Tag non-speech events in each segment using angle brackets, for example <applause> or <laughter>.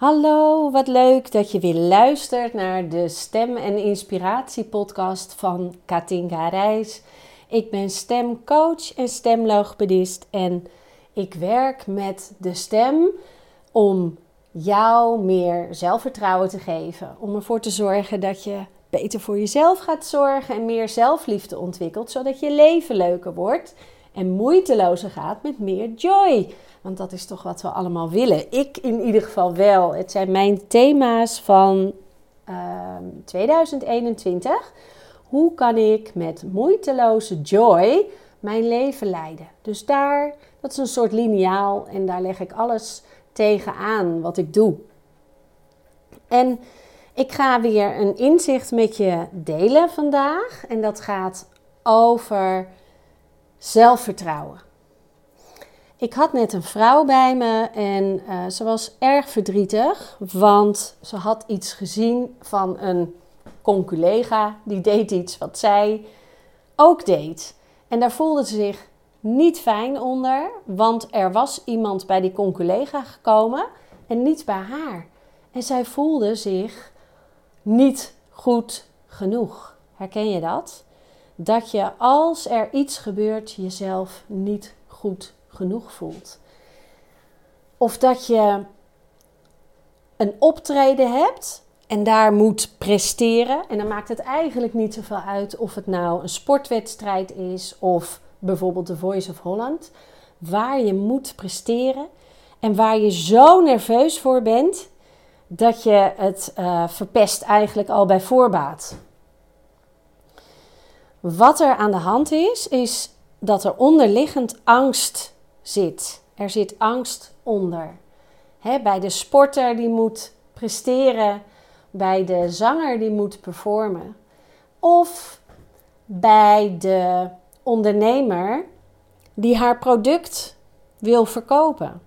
Hallo, wat leuk dat je weer luistert naar de Stem- en Inspiratie-podcast van Katinka Reis. Ik ben stemcoach en stemlogopedist en ik werk met de stem om jou meer zelfvertrouwen te geven. Om ervoor te zorgen dat je beter voor jezelf gaat zorgen en meer zelfliefde ontwikkelt, zodat je leven leuker wordt en moeitelozer gaat met meer joy. Want dat is toch wat we allemaal willen. Ik in ieder geval wel. Het zijn mijn thema's van 2021. Ehm, Hoe kan ik met moeiteloze joy mijn leven leiden? Dus daar, dat is een soort lineaal en daar leg ik alles tegenaan wat ik doe. En ik ga weer een inzicht met je delen vandaag. En dat gaat over zelfvertrouwen. Ik had net een vrouw bij me en uh, ze was erg verdrietig, want ze had iets gezien van een conculega die deed iets wat zij ook deed. En daar voelde ze zich niet fijn onder, want er was iemand bij die conculega gekomen en niet bij haar. En zij voelde zich niet goed genoeg. Herken je dat? Dat je als er iets gebeurt jezelf niet goed genoeg voelt. Of dat je een optreden hebt en daar moet presteren. En dan maakt het eigenlijk niet zoveel uit of het nou een sportwedstrijd is of bijvoorbeeld de Voice of Holland. Waar je moet presteren en waar je zo nerveus voor bent dat je het uh, verpest eigenlijk al bij voorbaat. Wat er aan de hand is, is dat er onderliggend angst Er zit angst onder. bij de sporter die moet presteren, bij de zanger die moet performen, of bij de ondernemer die haar product wil verkopen.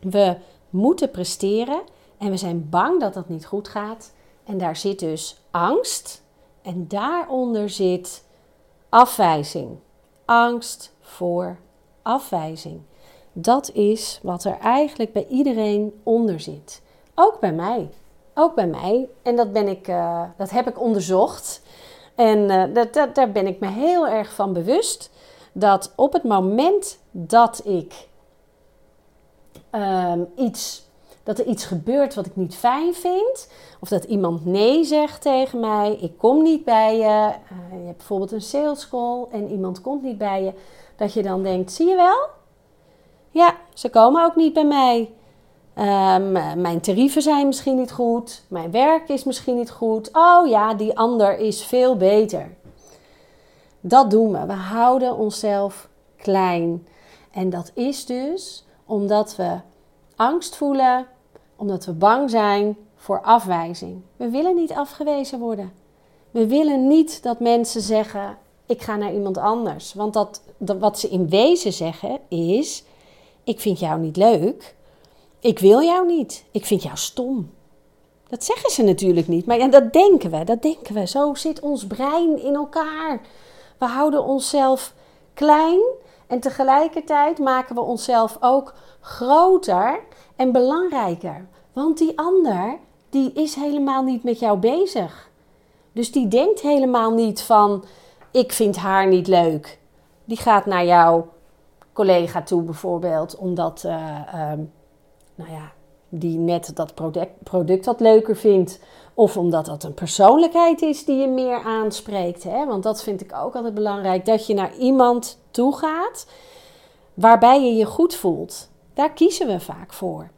We moeten presteren en we zijn bang dat dat niet goed gaat. En daar zit dus angst en daaronder zit afwijzing. Angst voor afwijzing. Dat is wat er eigenlijk bij iedereen onder zit. Ook bij mij. Ook bij mij. En dat, ben ik, uh, dat heb ik onderzocht. En uh, dat, daar ben ik me heel erg van bewust. Dat op het moment dat ik um, iets dat er iets gebeurt wat ik niet fijn vind. Of dat iemand nee zegt tegen mij. Ik kom niet bij je. Uh, je hebt bijvoorbeeld een sales call en iemand komt niet bij je. Dat je dan denkt, zie je wel? Ja, ze komen ook niet bij mij. Um, mijn tarieven zijn misschien niet goed. Mijn werk is misschien niet goed. Oh ja, die ander is veel beter. Dat doen we. We houden onszelf klein. En dat is dus omdat we angst voelen, omdat we bang zijn voor afwijzing. We willen niet afgewezen worden. We willen niet dat mensen zeggen: ik ga naar iemand anders. Want dat, wat ze in wezen zeggen is: ik vind jou niet leuk. Ik wil jou niet. Ik vind jou stom. Dat zeggen ze natuurlijk niet, maar ja, dat denken we, dat denken we. Zo zit ons brein in elkaar. We houden onszelf klein en tegelijkertijd maken we onszelf ook groter en belangrijker. Want die ander, die is helemaal niet met jou bezig. Dus die denkt helemaal niet van, ik vind haar niet leuk. Die gaat naar jouw collega toe bijvoorbeeld, omdat uh, nou ja, die net dat product, product wat leuker vindt. Of omdat dat een persoonlijkheid is die je meer aanspreekt. Hè? Want dat vind ik ook altijd belangrijk. Dat je naar iemand toe gaat waarbij je je goed voelt. Daar kiezen we vaak voor.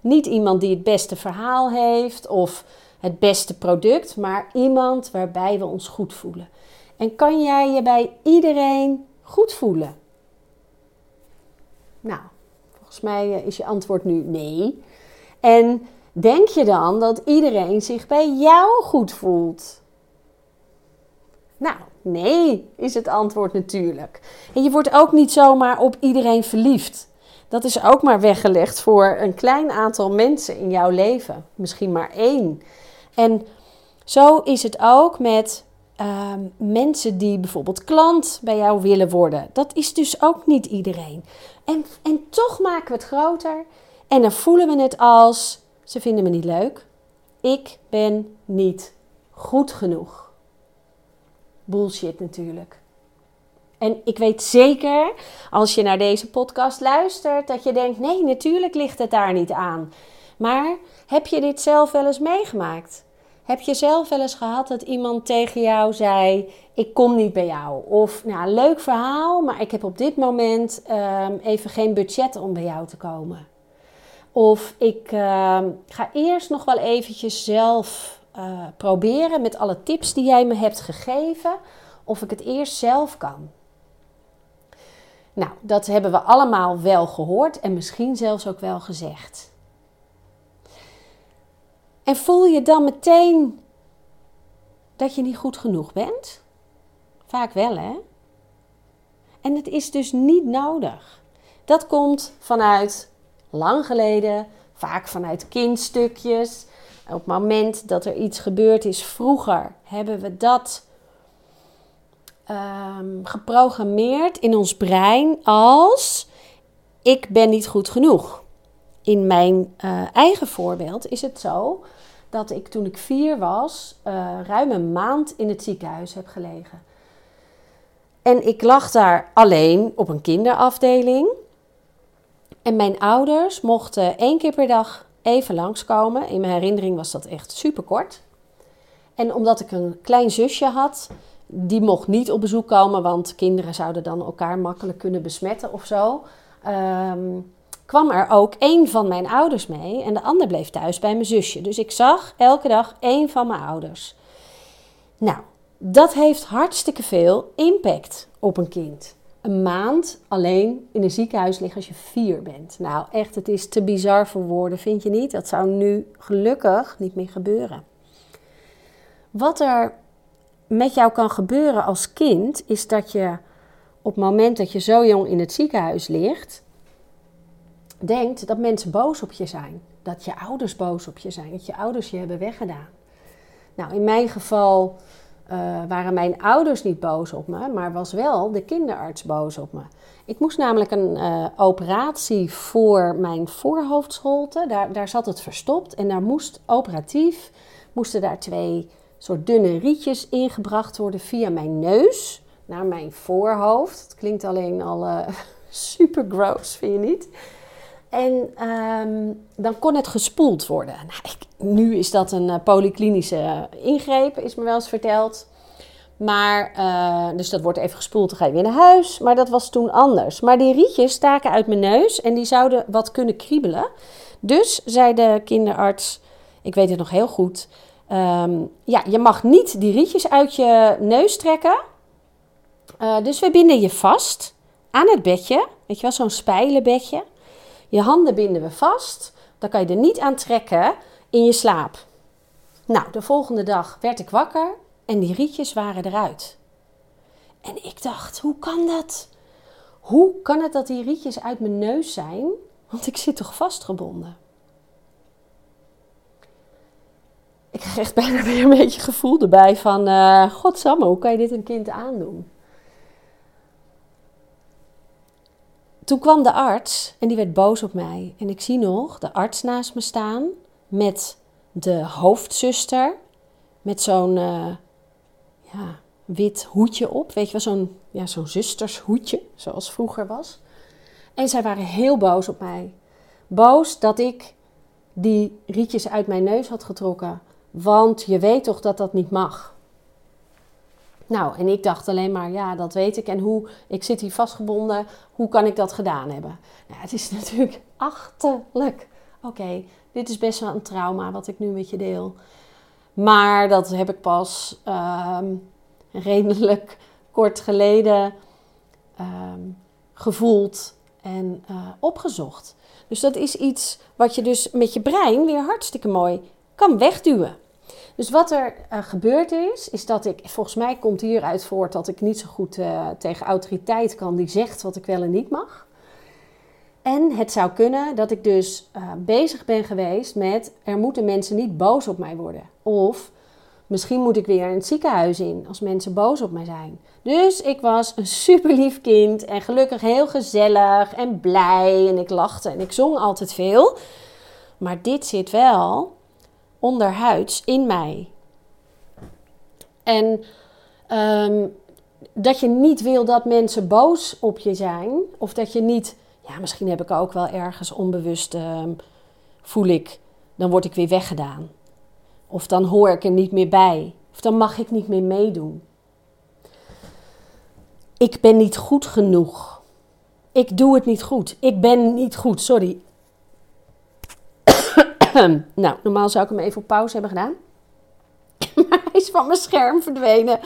Niet iemand die het beste verhaal heeft of het beste product, maar iemand waarbij we ons goed voelen. En kan jij je bij iedereen goed voelen? Nou, volgens mij eh, is je antwoord nu nee. En denk je dan dat iedereen zich bij jou goed voelt? Nou, nee, is het antwoord natuurlijk. En je wordt ook niet zomaar op iedereen verliefd. Dat is ook maar weggelegd voor een klein aantal mensen in jouw leven. Misschien maar één. En zo is het ook met uh, mensen die bijvoorbeeld klant bij jou willen worden. Dat is dus ook niet iedereen. En, en toch maken we het groter. En dan voelen we het als ze vinden me niet leuk. Ik ben niet goed genoeg. Bullshit natuurlijk. En ik weet zeker, als je naar deze podcast luistert, dat je denkt: nee, natuurlijk ligt het daar niet aan. Maar heb je dit zelf wel eens meegemaakt? Heb je zelf wel eens gehad dat iemand tegen jou zei: Ik kom niet bij jou? Of nou, leuk verhaal, maar ik heb op dit moment ehm, even geen budget om bij jou te komen. Of ik ehm, ga eerst nog wel eventjes zelf uh, proberen met alle tips die jij me hebt gegeven, of ik het eerst zelf kan. Nou, dat hebben we allemaal wel gehoord en misschien zelfs ook wel gezegd. En voel je dan meteen dat je niet goed genoeg bent? Vaak wel, hè? En het is dus niet nodig. Dat komt vanuit lang geleden, vaak vanuit kindstukjes. Op het moment dat er iets gebeurd is vroeger, hebben we dat um, geprogrammeerd in ons brein als ik ben niet goed genoeg. In mijn uh, eigen voorbeeld is het zo dat ik toen ik vier was, uh, ruim een maand in het ziekenhuis heb gelegen. En ik lag daar alleen op een kinderafdeling. En mijn ouders mochten één keer per dag even langskomen. In mijn herinnering was dat echt super kort. En omdat ik een klein zusje had, die mocht niet op bezoek komen, want kinderen zouden dan elkaar makkelijk kunnen besmetten of zo. Um, kwam er ook één van mijn ouders mee en de ander bleef thuis bij mijn zusje. Dus ik zag elke dag één van mijn ouders. Nou, dat heeft hartstikke veel impact op een kind. Een maand alleen in een ziekenhuis liggen als je vier bent. Nou, echt, het is te bizar voor woorden, vind je niet? Dat zou nu gelukkig niet meer gebeuren. Wat er met jou kan gebeuren als kind, is dat je op het moment dat je zo jong in het ziekenhuis ligt, denkt dat mensen boos op je zijn. Dat je ouders boos op je zijn. Dat je ouders je hebben weggedaan. Nou, in mijn geval uh, waren mijn ouders niet boos op me, maar was wel de kinderarts boos op me. Ik moest namelijk een uh, operatie voor mijn voorhoofdscholte. Daar, daar zat het verstopt en daar moest operatief moesten daar twee soort dunne rietjes ingebracht worden via mijn neus naar mijn voorhoofd. Het klinkt alleen al uh, <laughs> super gross, vind je niet? En um, dan kon het gespoeld worden. Nou, nu is dat een uh, polyklinische ingreep, is me wel eens verteld. Maar, uh, dus dat wordt even gespoeld, dan ga je weer naar huis. Maar dat was toen anders. Maar die rietjes staken uit mijn neus en die zouden wat kunnen kriebelen. Dus zei de kinderarts, ik weet het nog heel goed. Um, ja, je mag niet die rietjes uit je neus trekken. Dus we binden je vast aan het bedje. Weet je wel, zo'n spijlenbedje. Je handen binden we vast. Dan kan je er niet aan trekken in je slaap. Nou, de volgende dag werd ik wakker en die rietjes waren eruit. En ik dacht, hoe kan dat? Hoe kan het dat die rietjes uit mijn neus zijn? Want ik zit toch vastgebonden? Ik kreeg echt bijna weer een beetje gevoel erbij van... Uh, godsamme, hoe kan je dit een kind aandoen? Toen kwam de arts en die werd boos op mij. En ik zie nog de arts naast me staan met de hoofdzuster. Met zo'n uh, ja, wit hoedje op. Weet je wel, zo'n ja, zo'n zustershoedje, zoals vroeger was. En zij waren heel boos op mij. Boos dat ik die rietjes uit mijn neus had getrokken. Want je weet toch dat dat niet mag. Nou, en ik dacht alleen maar, ja, dat weet ik. En hoe, ik zit hier vastgebonden, hoe kan ik dat gedaan hebben? Nou, het is <laughs> natuurlijk achterlijk. Oké, dit is best wel een trauma wat ik nu met je deel. Maar dat heb ik pas ehm, redelijk kort geleden ehm, gevoeld en uh, opgezocht. Dus dat is iets wat je dus met je brein weer hartstikke mooi kan wegduwen. Dus wat er uh, gebeurd is, is dat ik, volgens mij komt hieruit voort dat ik niet zo goed uh, tegen autoriteit kan die zegt wat ik wel en niet mag. En het zou kunnen dat ik dus uh, bezig ben geweest met er moeten mensen niet boos op mij worden. Of misschien moet ik weer in het ziekenhuis in als mensen boos op mij zijn. Dus ik was een super lief kind en gelukkig heel gezellig en blij en ik lachte en ik zong altijd veel. Maar dit zit wel onderhuids in mij. En ehm, dat je niet wil dat mensen boos op je zijn. Of dat je niet, ja, misschien heb ik ook wel ergens onbewust, ehm, voel ik, dan word ik weer weggedaan. Of dan hoor ik er niet meer bij. Of dan mag ik niet meer meedoen. Ik ben niet goed genoeg. Ik doe het niet goed. Ik ben niet goed, sorry. Nou, normaal zou ik hem even op pauze hebben gedaan. <laughs> maar hij is van mijn scherm verdwenen.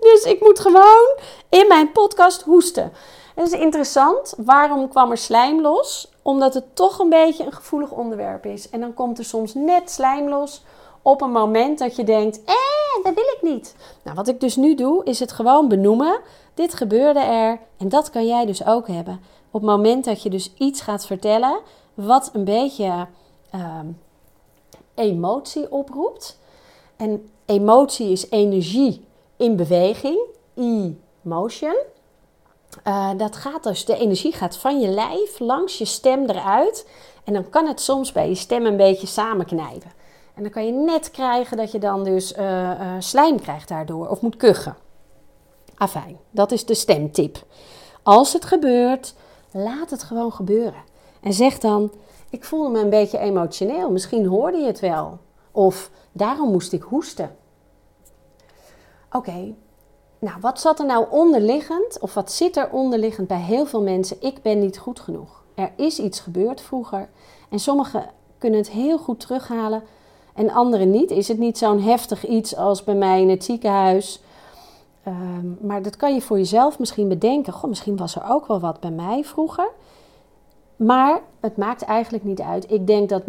Dus ik moet gewoon in mijn podcast hoesten. Het is interessant. Waarom kwam er slijm los? Omdat het toch een beetje een gevoelig onderwerp is. En dan komt er soms net slijm los op een moment dat je denkt: eh, dat wil ik niet. Nou, wat ik dus nu doe, is het gewoon benoemen. Dit gebeurde er en dat kan jij dus ook hebben. Op het moment dat je dus iets gaat vertellen wat een beetje uh, emotie oproept. En emotie is energie in beweging, emotion. Uh, dat gaat dus, de energie gaat van je lijf langs je stem eruit. En dan kan het soms bij je stem een beetje samenknijpen. En dan kan je net krijgen dat je dan dus uh, uh, slijm krijgt daardoor of moet kuchen. Afijn, dat is de stemtip. Als het gebeurt, laat het gewoon gebeuren. En zeg dan, ik voelde me een beetje emotioneel. Misschien hoorde je het wel. Of daarom moest ik hoesten. Oké, nou wat zat er nou onderliggend? Of wat zit er onderliggend bij heel veel mensen? Ik ben niet goed genoeg. Er is iets gebeurd vroeger. En sommigen kunnen het heel goed terughalen en anderen niet. Is het niet zo'n heftig iets als bij mij in het ziekenhuis? Um, maar dat kan je voor jezelf misschien bedenken. Goh, misschien was er ook wel wat bij mij vroeger. Maar het maakt eigenlijk niet uit. Ik denk dat 90%,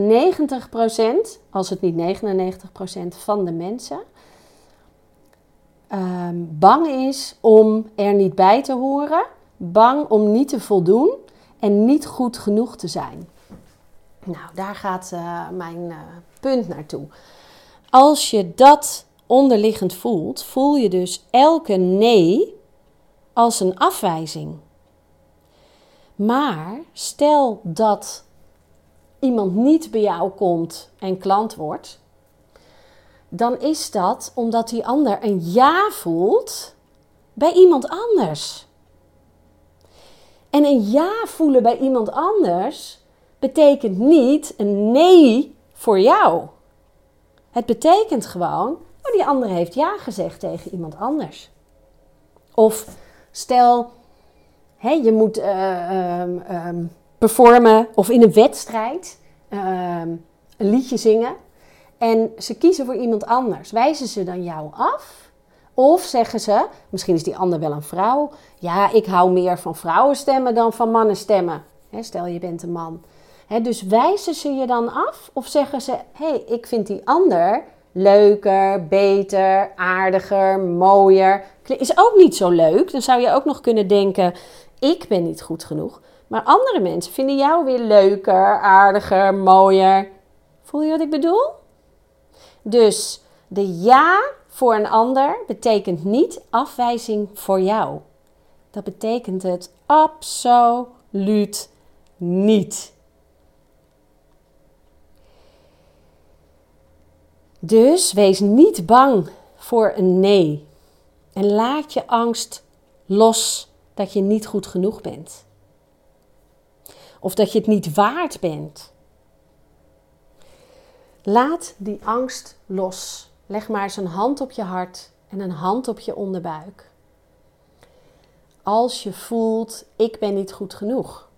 als het niet 99% van de mensen, um, bang is om er niet bij te horen. Bang om niet te voldoen en niet goed genoeg te zijn. Nou, daar gaat uh, mijn uh, punt naartoe. Als je dat onderliggend voelt, voel je dus elke nee als een afwijzing. Maar stel dat iemand niet bij jou komt en klant wordt, dan is dat omdat die ander een ja voelt bij iemand anders. En een ja voelen bij iemand anders betekent niet een nee voor jou. Het betekent gewoon, oh, die ander heeft ja gezegd tegen iemand anders. Of stel, je moet uh, um, performen of in een wedstrijd uh, een liedje zingen. En ze kiezen voor iemand anders. Wijzen ze dan jou af? Of zeggen ze, misschien is die ander wel een vrouw. Ja, ik hou meer van vrouwenstemmen dan van mannenstemmen. Stel je bent een man dus wijzen ze je dan af of zeggen ze: hé, hey, ik vind die ander leuker, beter, aardiger, mooier. Is ook niet zo leuk. Dan zou je ook nog kunnen denken: ik ben niet goed genoeg. Maar andere mensen vinden jou weer leuker, aardiger, mooier. Voel je wat ik bedoel? Dus de ja voor een ander betekent niet afwijzing voor jou. Dat betekent het absoluut niet. Dus wees niet bang voor een nee. En laat je angst los dat je niet goed genoeg bent. Of dat je het niet waard bent. Laat die angst los. Leg maar eens een hand op je hart en een hand op je onderbuik. Als je voelt, ik ben niet goed genoeg,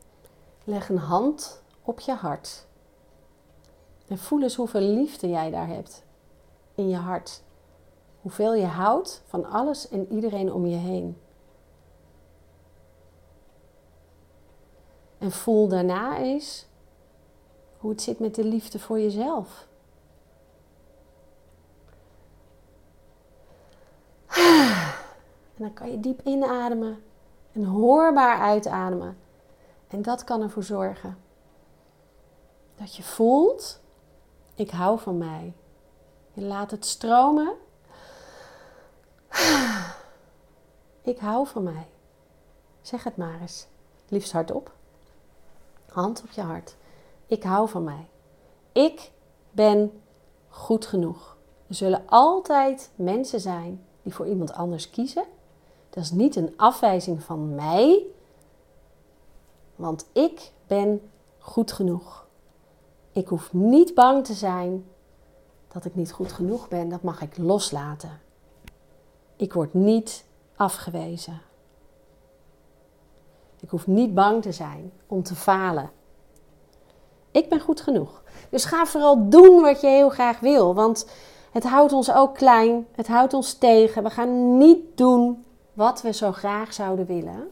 leg een hand op je hart. En voel eens hoeveel liefde jij daar hebt in je hart. Hoeveel je houdt van alles en iedereen om je heen. En voel daarna eens hoe het zit met de liefde voor jezelf. En dan kan je diep inademen en hoorbaar uitademen. En dat kan ervoor zorgen dat je voelt: ik hou van mij. Je laat het stromen. Ik hou van mij. Zeg het maar eens. Liefst hardop. Hand op je hart. Ik hou van mij. Ik ben goed genoeg. Er zullen altijd mensen zijn die voor iemand anders kiezen. Dat is niet een afwijzing van mij, want ik ben goed genoeg. Ik hoef niet bang te zijn dat ik niet goed genoeg ben. Dat mag ik loslaten. Ik word niet afgewezen. Ik hoef niet bang te zijn om te falen. Ik ben goed genoeg. Dus ga vooral doen wat je heel graag wil. Want het houdt ons ook klein. Het houdt ons tegen. We gaan niet doen wat we zo graag zouden willen.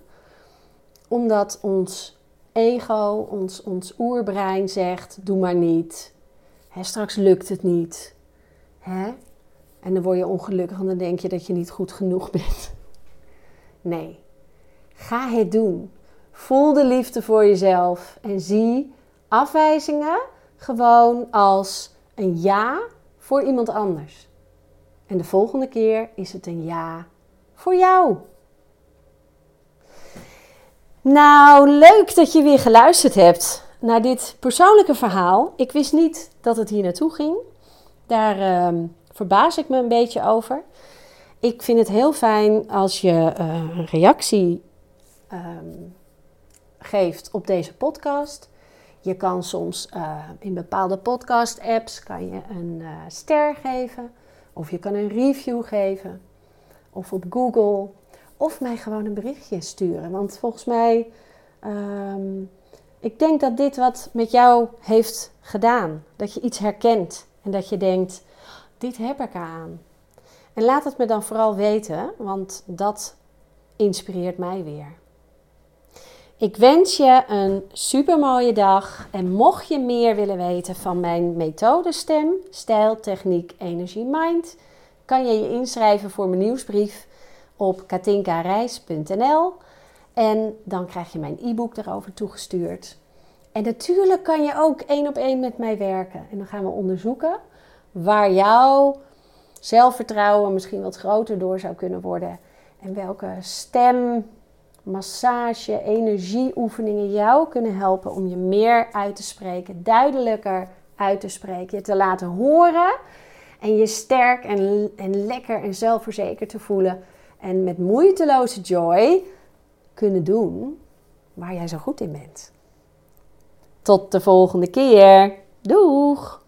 Omdat ons ego, ons, ons oerbrein zegt: doe maar niet. Straks lukt het niet. En dan word je ongelukkig en dan denk je dat je niet goed genoeg bent. Nee, ga het doen. Voel de liefde voor jezelf en zie afwijzingen gewoon als een ja voor iemand anders. En de volgende keer is het een ja voor jou. Nou, leuk dat je weer geluisterd hebt naar dit persoonlijke verhaal. Ik wist niet dat het hier naartoe ging. Daar uh, verbaas ik me een beetje over. Ik vind het heel fijn als je uh, een reactie um, geeft op deze podcast. Je kan soms uh, in bepaalde podcast-apps kan je een uh, ster geven. Of je kan een review geven. Of op Google. Of mij gewoon een berichtje sturen. Want volgens mij, um, ik denk dat dit wat met jou heeft gedaan. Dat je iets herkent. En dat je denkt, dit heb ik aan. En laat het me dan vooral weten, want dat inspireert mij weer. Ik wens je een super mooie dag. En mocht je meer willen weten van mijn methode stem, stijl, techniek, energie, mind, kan je je inschrijven voor mijn nieuwsbrief op katinkareis.nl. En dan krijg je mijn e-book erover toegestuurd. En natuurlijk kan je ook één op één met mij werken. En dan gaan we onderzoeken waar jouw zelfvertrouwen misschien wat groter door zou kunnen worden. En welke stem, massage, energieoefeningen jou kunnen helpen om je meer uit te spreken, duidelijker uit te spreken, je te laten horen en je sterk en, en lekker en zelfverzekerd te voelen en met moeiteloze joy kunnen doen waar jij zo goed in bent. Tot de volgende keer. Doeg!